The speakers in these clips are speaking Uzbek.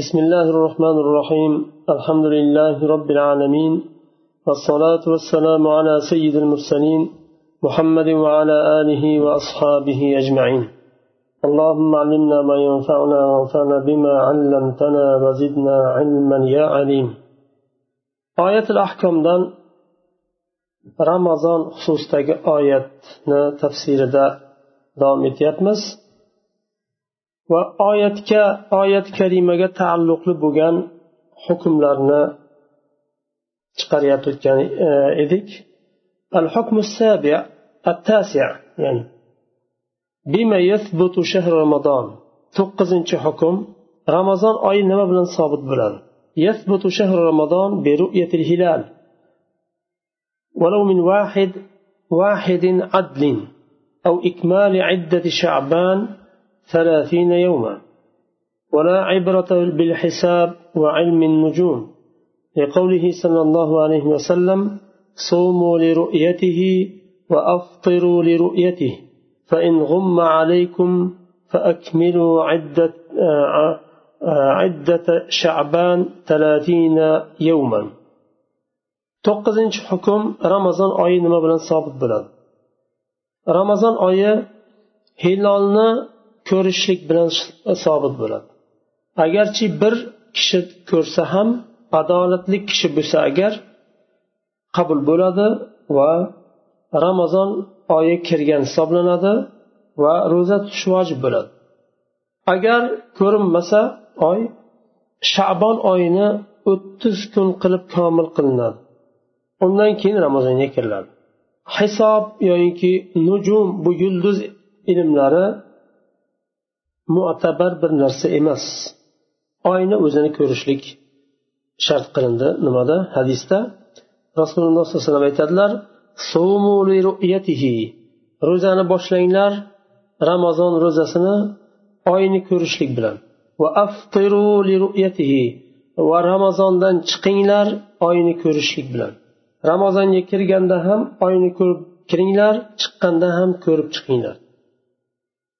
بسم الله الرحمن الرحيم. الحمد لله رب العالمين. والصلاة والسلام على سيد المرسلين محمد وعلى آله وأصحابه أجمعين. اللهم علمنا ما ينفعنا وانفعنا بما علمتنا وزدنا علما يا عليم. آية الأحكام دان رمضان xususidagi oyatni tafsirida davom etyapmiz. va oyatga oyat karimaga taalluqli bo'lgan hukmlarni chiqaryapti o'tgan edik الحكم السابع التاسع يعني بما يثبت شهر رمضان to'qqizinchi hukm ramazon oyi nima bilan sobit bo'ladi يثبت شهر رمضان برؤية الهلال ولو من واحد واحد عدل أو إكمال عدة شعبان ثلاثين يوما. ولا عبرة بالحساب وعلم النجوم. لقوله صلى الله عليه وسلم صوموا لرؤيته وأفطروا لرؤيته فإن غم عليكم فأكملوا عدة عدة شعبان ثلاثين يوما. to'qqizinchi hukm ramazon oyi nima bilan sobit bo'ladi ramazon oyi hilolni ko'rishlik bilan sobit bo'ladi. Agarchi bir kishi ko'rsa ham adolatli kishi bo'lsa agar qabul bo'ladi va ramazon oyi kirgan hisoblanadi va ro'za tutish vojib bo'ladi. Agar ko'rinmasa oy shabon oyini o'ttiz kun qilib komil qilinadi. Undan keyin ramazonga kiriladi. Hisob yoyinki nujum bu yulduz ilmlari mo'tabar bir narsa emas. Oyni o'zini ko'rishlik shart qilindi. Nimada? Hadisda rasululloh sallallohu alayhi vasallam aytadilar ro'zani boshlanglar ramazon ro'zasini oyni ko'rishlik bilan. Va va ramazondan chiqinglar oyni ko'rishlik bilan. Ramazonga kirganda ham oyni ko'rib kiringlar chiqqanda ham ko'rib chiqinglar.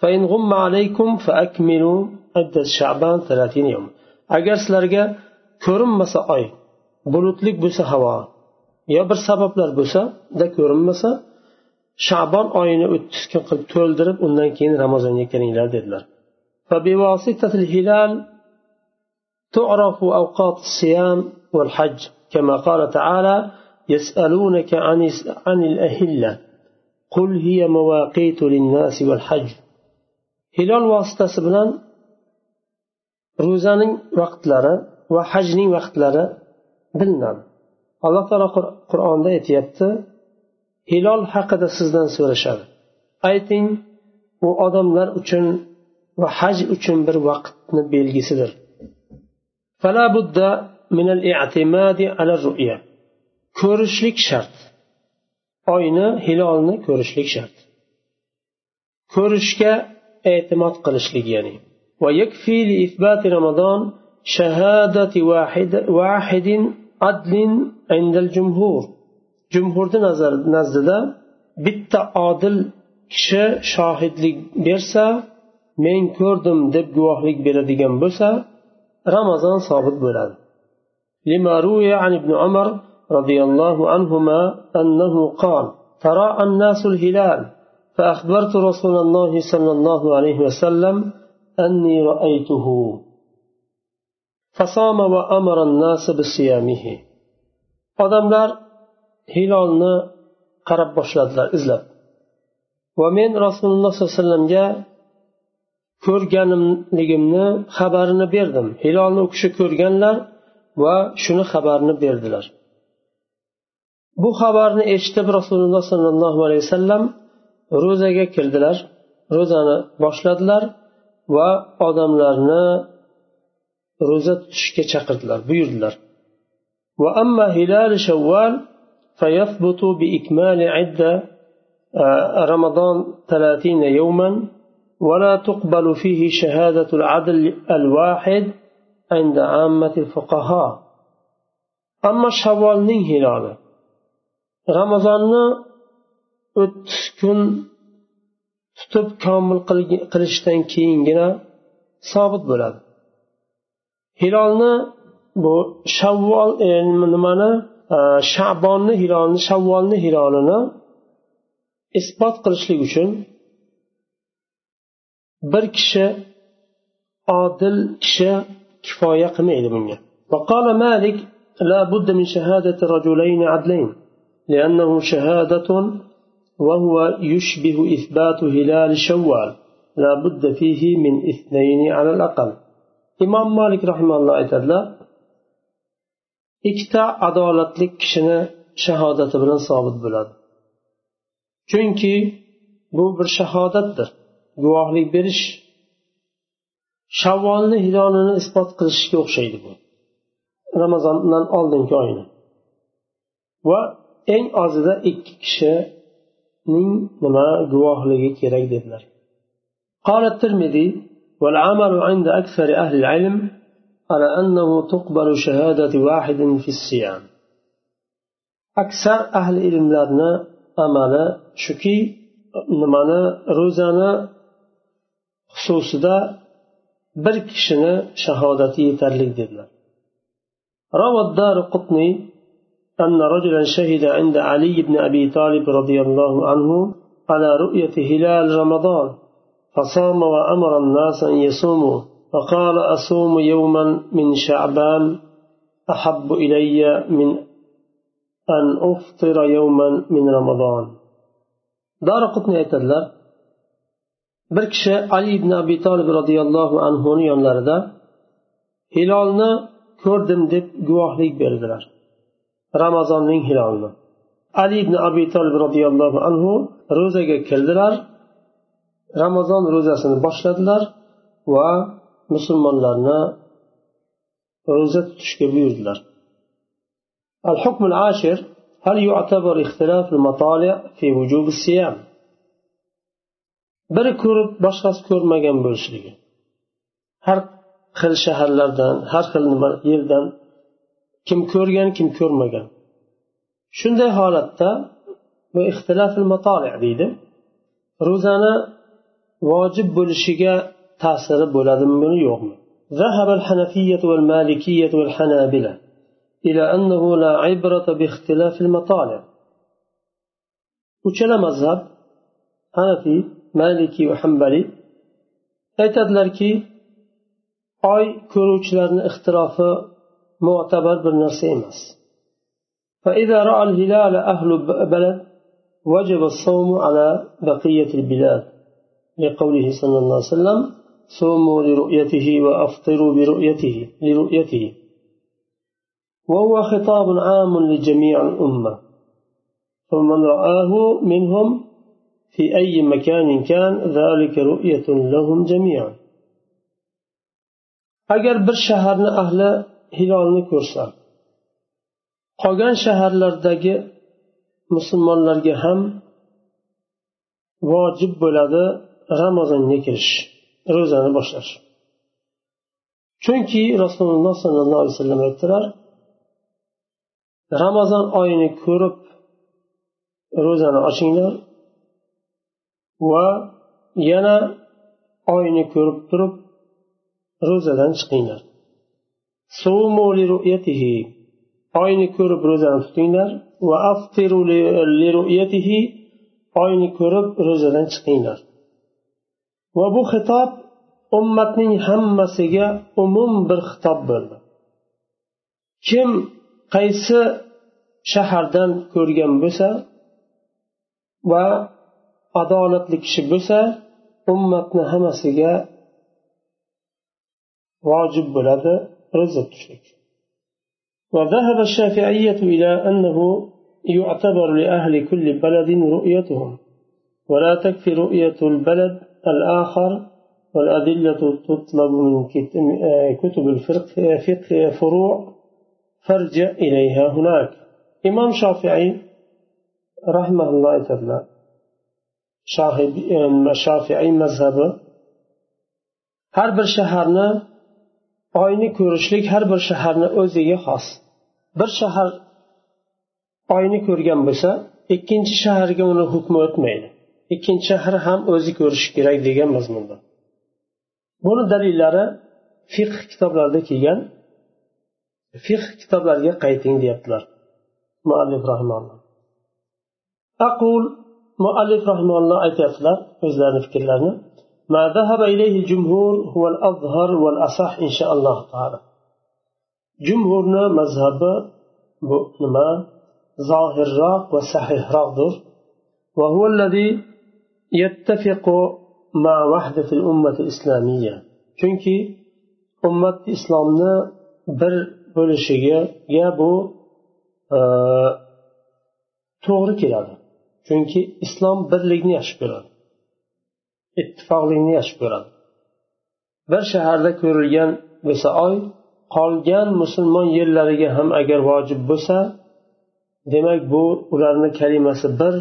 فإن غم عليكم فأكملوا عدة شعبان ثلاثين يوم. أجرس لرجع كرم مسا أي بلوت لك بس هوا. يا بر سبب لر بس ده كرم مسا. شعبان أين أتسكن قد تول درب أنن كين رمضان يكرين لر. دلر فبواسطة الهلال تعرف أوقات الصيام والحج. كما قال تعالى يسألونك عن عن الأهلة. قل هي مواقيت للناس والحج. Hilol vositasi bilan ro'zaning vaqtlari va hajning vaqtlari bilinadi. Alloh taolo qur'onda aytyapti hilol haqida sizdan so'rashadi. Ayting u odamlar uchun va haj uchun bir vaqtni belgisidir. Ko'rishlik shart. Oyni hilolni ko'rishlik shart. Ko'rishga e'timod qilishlik ya'ni ويكفي لإثبات رمضان شهادة واحد واحد عدل عند الجمهور. جمهور نظر نزددا bitta odil kishi shohidlik bersa men ko'rdim deb guvohlik beradigan bo'lsa ramazon sobit bo'ladi لما روي عن ابن عمر رضي الله عنهما أنه قال تراءى الناس الهلال. فأخبرت رسول الله صلى الله عليه وسلم أني رأيته فصام وأمر الناس بصيامه odamlar hilolni qarab boshladilar izlab va men rasululloh sollallohu alayhi vasallamga ko'rganimligimni xabarini berdim hilolni u kishi ko'rganlar va shuni xabarini berdilar bu xabarni eshitib rasululloh sollallohu alayhi vasallam ro'zaga kirdilar. Ro'zani boshladilar va odamlarni ro'za tutishga chaqirdilar buyurdilar. رمضان ثلاثين يوما ولا تقبل فيه شهادة العدل الواحد عند عامة الفقهاء أما شوال هلال رمضان o'ttiz kun tutib komil qilishdan keyingina sobit bo'ladi hilolni bu shavvol e, nimani e, shabonni hilolni shavvolni hilolini isbot qilishlik uchun bir kishi odil kishi kifoya qilmaydi bunga وقال مالك لا بد من شهادة رجلين عدلين لأنه شهادة وهو يشبه إثبات هلال شوال لا بد فيه من اثنين على الأقل إمام مالك رحمه الله aytadilar ikkita adolatli kishini shahodati bilan sobit bo'ladi chunki bu bir shahodatdir guvohlik berish shavvolni hilolini isbot qilishga o'xshaydi bu ramazondan oldingi oyni va eng ozida ikki ning nima guvohligi kerak dedilar. قال الترمذي والعمل عند أكثر أهل العلم على أنه تقبل شهادة واحد في الصيام أكثر أهل العلم لدنا أمل شكي نمانا روزانا خصوص دا بركشنا شهادتي ترليك روى الدار قطني أن رجلا شهد عند علي بن أبي طالب رضي الله عنه على رؤية هلال رمضان فصام وأمر الناس أن يصوموا فقال أصوم يوما من شعبان أحب إلي من أن أفطر يوما من رمضان. دار قطني aytadilar bir kishi ali ibn abi tolib roziyallohu anhuni yonlarida hilolni ko'rdim deb guvohlik berdilar ramazonning hilolini ali ibn abi tolib roziyallohu anhu ro'zaga kirdilar ramazon ro'zasini boshladilar va musulmonlarni ro'za tutishga buyurdilar الحكم العاشر هل يعتبر اختلاف المطالع في وجوب الصيام biri ko'rib boshqasi ko'rmagan bo'lishligi har xil shaharlardan har xil nima yerdan kim ko'rgan kim ko'rmagan shunday holatda bu ixtilofil matoli deydi ro'zani vojib bo'lishiga ta'siri bo'ladimi yo'qmi ذهب الحنفية والمالكية والحنابلة إلى أنه لا عبرة باختلاف المطالع uchala mazhab hanafiy maliki va hambali aytadilarki oy ko'ruvchilarni ixtirofi mo'tabar bir فإذا رأى الهلال أهل بلد وجب الصوم على بقية البلاد لقوله صلى الله عليه وسلم صوموا لرؤيته وأفطروا برؤيته لرؤيته. وهو خطاب عام لجميع الأمة. فمن رآه منهم في أي مكان كان ذلك رؤية لهم جميعا. bir shaharni ahli hilolni ko'rsa qolgan shaharlardagi musulmonlarga ham vojib bo'ladi ramazonga kirish ro'zani boshlash. Chunki rasululloh sollallohu alayhi vasallam aytdilar ramazon oyini ko'rib ro'zani ochinglar va yana oyni ko'rib turib ro'zadan chiqinglar. Oyni ko'rib ro'zani tutinglar. Va aftiru oyni ko'rib ro'zadan chiqinglar. Va bu xitob ummatning hammasiga umum bir xitob bo'ldi. Kim qaysi shahardan ko'rgan bo'lsa va adolatli kishi bo'lsa ummatni hammasiga vojib bo'ladi. Tutishlik وذهب الشافعية إلى أنه يعتبر لأهل كل بلد رؤيتهم. ولا تكفي رؤية البلد الآخر والأدلة تطلب من كتب الفقه فروع فارجع إليها هناك. إمام شافعي رحمه الله تعالى shofiiy mazhabi har bir shaharni oyni ko'rishlik har bir shaharni o'ziga xos. Bir shahar oyni ko'rgan bo'lsa ikkinchi shaharga uni hukmi o'tmaydi. Ikkinchi shahar ham o'zi ko'rishi kerak degan mazmunda. Buni dalillari fiqh kitoblarida kelgan fiq kitoblariga qayting deyaptilar. Muallif rahimalloh aqul muallif rahimalloh aytyaptilar o'zlarini fikrlarini. ما ذهب إليه الجمهور هو الأظهر والأصح إن شاء الله تعالى. جمهورنا مذهب نما ظاهر راق وصحيح راقدر وهو الذي يتفق مع وحدة الأمة الإسلامية. chunki ummat islomni bir bo'lishiga bu to'g'ri keladi chunki islom birlikni yaxshi ko'radi ittifoqlikni yaxshi ko'radi. Bir shaharda ko'rilgan bo'lsa oy qolgan musulmon yerlariga ham agar vojib bo'lsa demak bu ularni kalimasi bir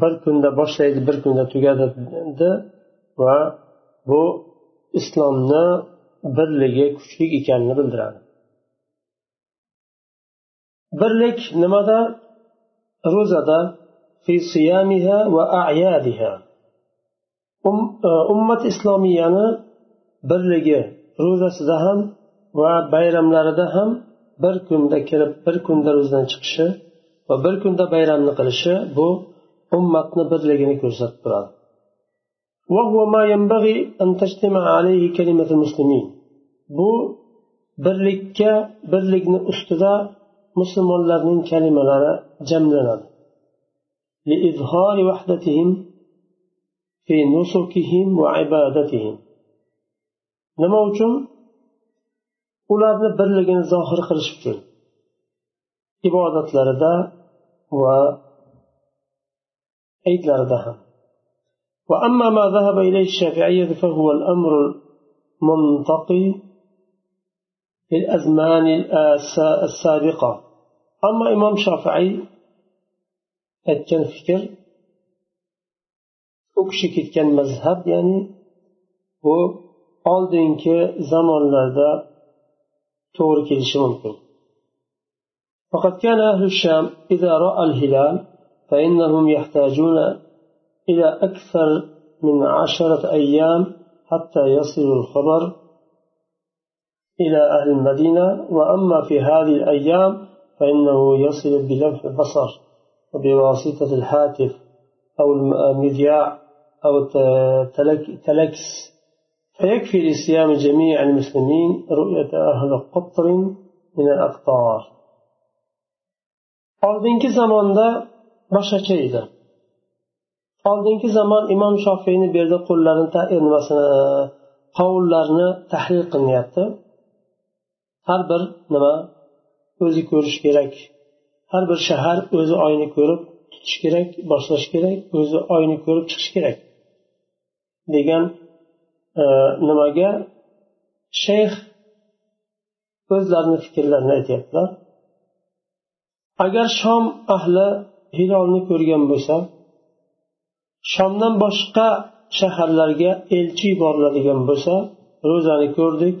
bir kunda boshlaydi bir kunda tugadi va bu islomni birligi kuchli ekanini bildiradi. Birlik nimada? Ro'zada fi siyamiha va a'yadiha. Um, e, ummat islomiyani birligi ro'zasida ham va bayramlarida ham bir kunda kirib bir kunda ro'zadan chiqishi va bir kunda bayramni qilishi bu ummatni birligini ko'rsatib turadi. Bu birlikka birlikni ustida musulmonlarning kalimalari jamlanadi. في نسكهم وعبادتهم. nima uchun ularni birligini zohir qilish uchun ibodatlarida va عيدlarida ham. وأما ما ذهب إليه الشافعية فهو الأمر المنطقي في الأزمان السابقة أما إمام شافعي aytgan fikr u kishi ketgan mazhab ya'ni bu oldingi zamonlarda to'g'ri kelishi mumkin. فقد كان أهل الشام إذا رأى الهلال فإنهم يحتاجون إلى أكثر من عشرة أيام حتى يصل الخبر إلى أهل المدينة وأما في هذه الأيام فإنه يصل بلمح البصر وبواسطة الهاتف أو المذياع أو التلكس فيكفي لصيام جميع المسلمين رؤية أهل قطر من الأقطار oldingi zamonda boshqacha edi oldingi zamon imom shofiyni bu yerda qo'llarini nimasini qovullarini tahlil qilinyapti har bir nima o'zi ko'rish kerak har bir shahar o'zi oyni ko'rib tutish kerak boshlash kerak o'zi oyni ko'rib chiqish kerak Degan e, nimaga? Shayx o'zlarini fikrlarini aytyaptilar. Agar shom ahli hilolni ko'rgan bo'lsa shomdan boshqa shaharlarga elchi yuboriladigan bo'lsa ro'zani ko'rdik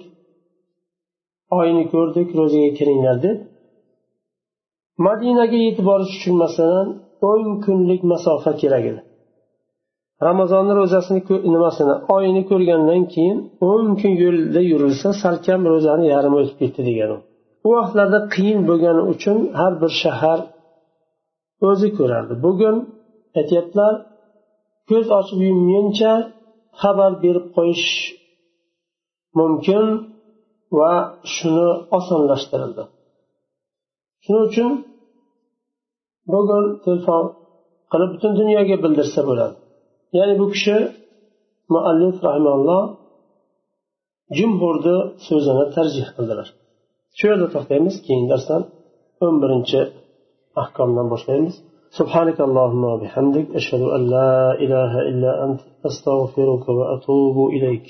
oyni ko'rdik ro'zaga kiringlar deb madinaga yetib borish uchun masalan o'n kunlik masofa kerak edi. Ramazonni ro'zasini nimasini oyini ko'rgandan keyin o'n kun yo'lda yurilsa salkam ro'zani yarmi o'tib ketdi degan u vaqtlarda qiyin bo'lgani uchun har bir shahar o'zi ko'rardi. Bugun aytyaptilar ko'z ochib yumguncha xabar berib qo'yish mumkin va shuni osonlashtirildi. Shuning uchun bugun telefon qilib butun dunyoga bildirsa bo'ladi. ya'ni bu kishi muallif rahimalloh jumhurni so'zini tarjih qildilar shu yerda to'xtaymiz keyingi darsdan o'n birinchi ahkomdan boshlaymiz سبحانك اللهم وبحمدك أشهد أن لا إله إلا أنت أستغفرك وأتوب إليك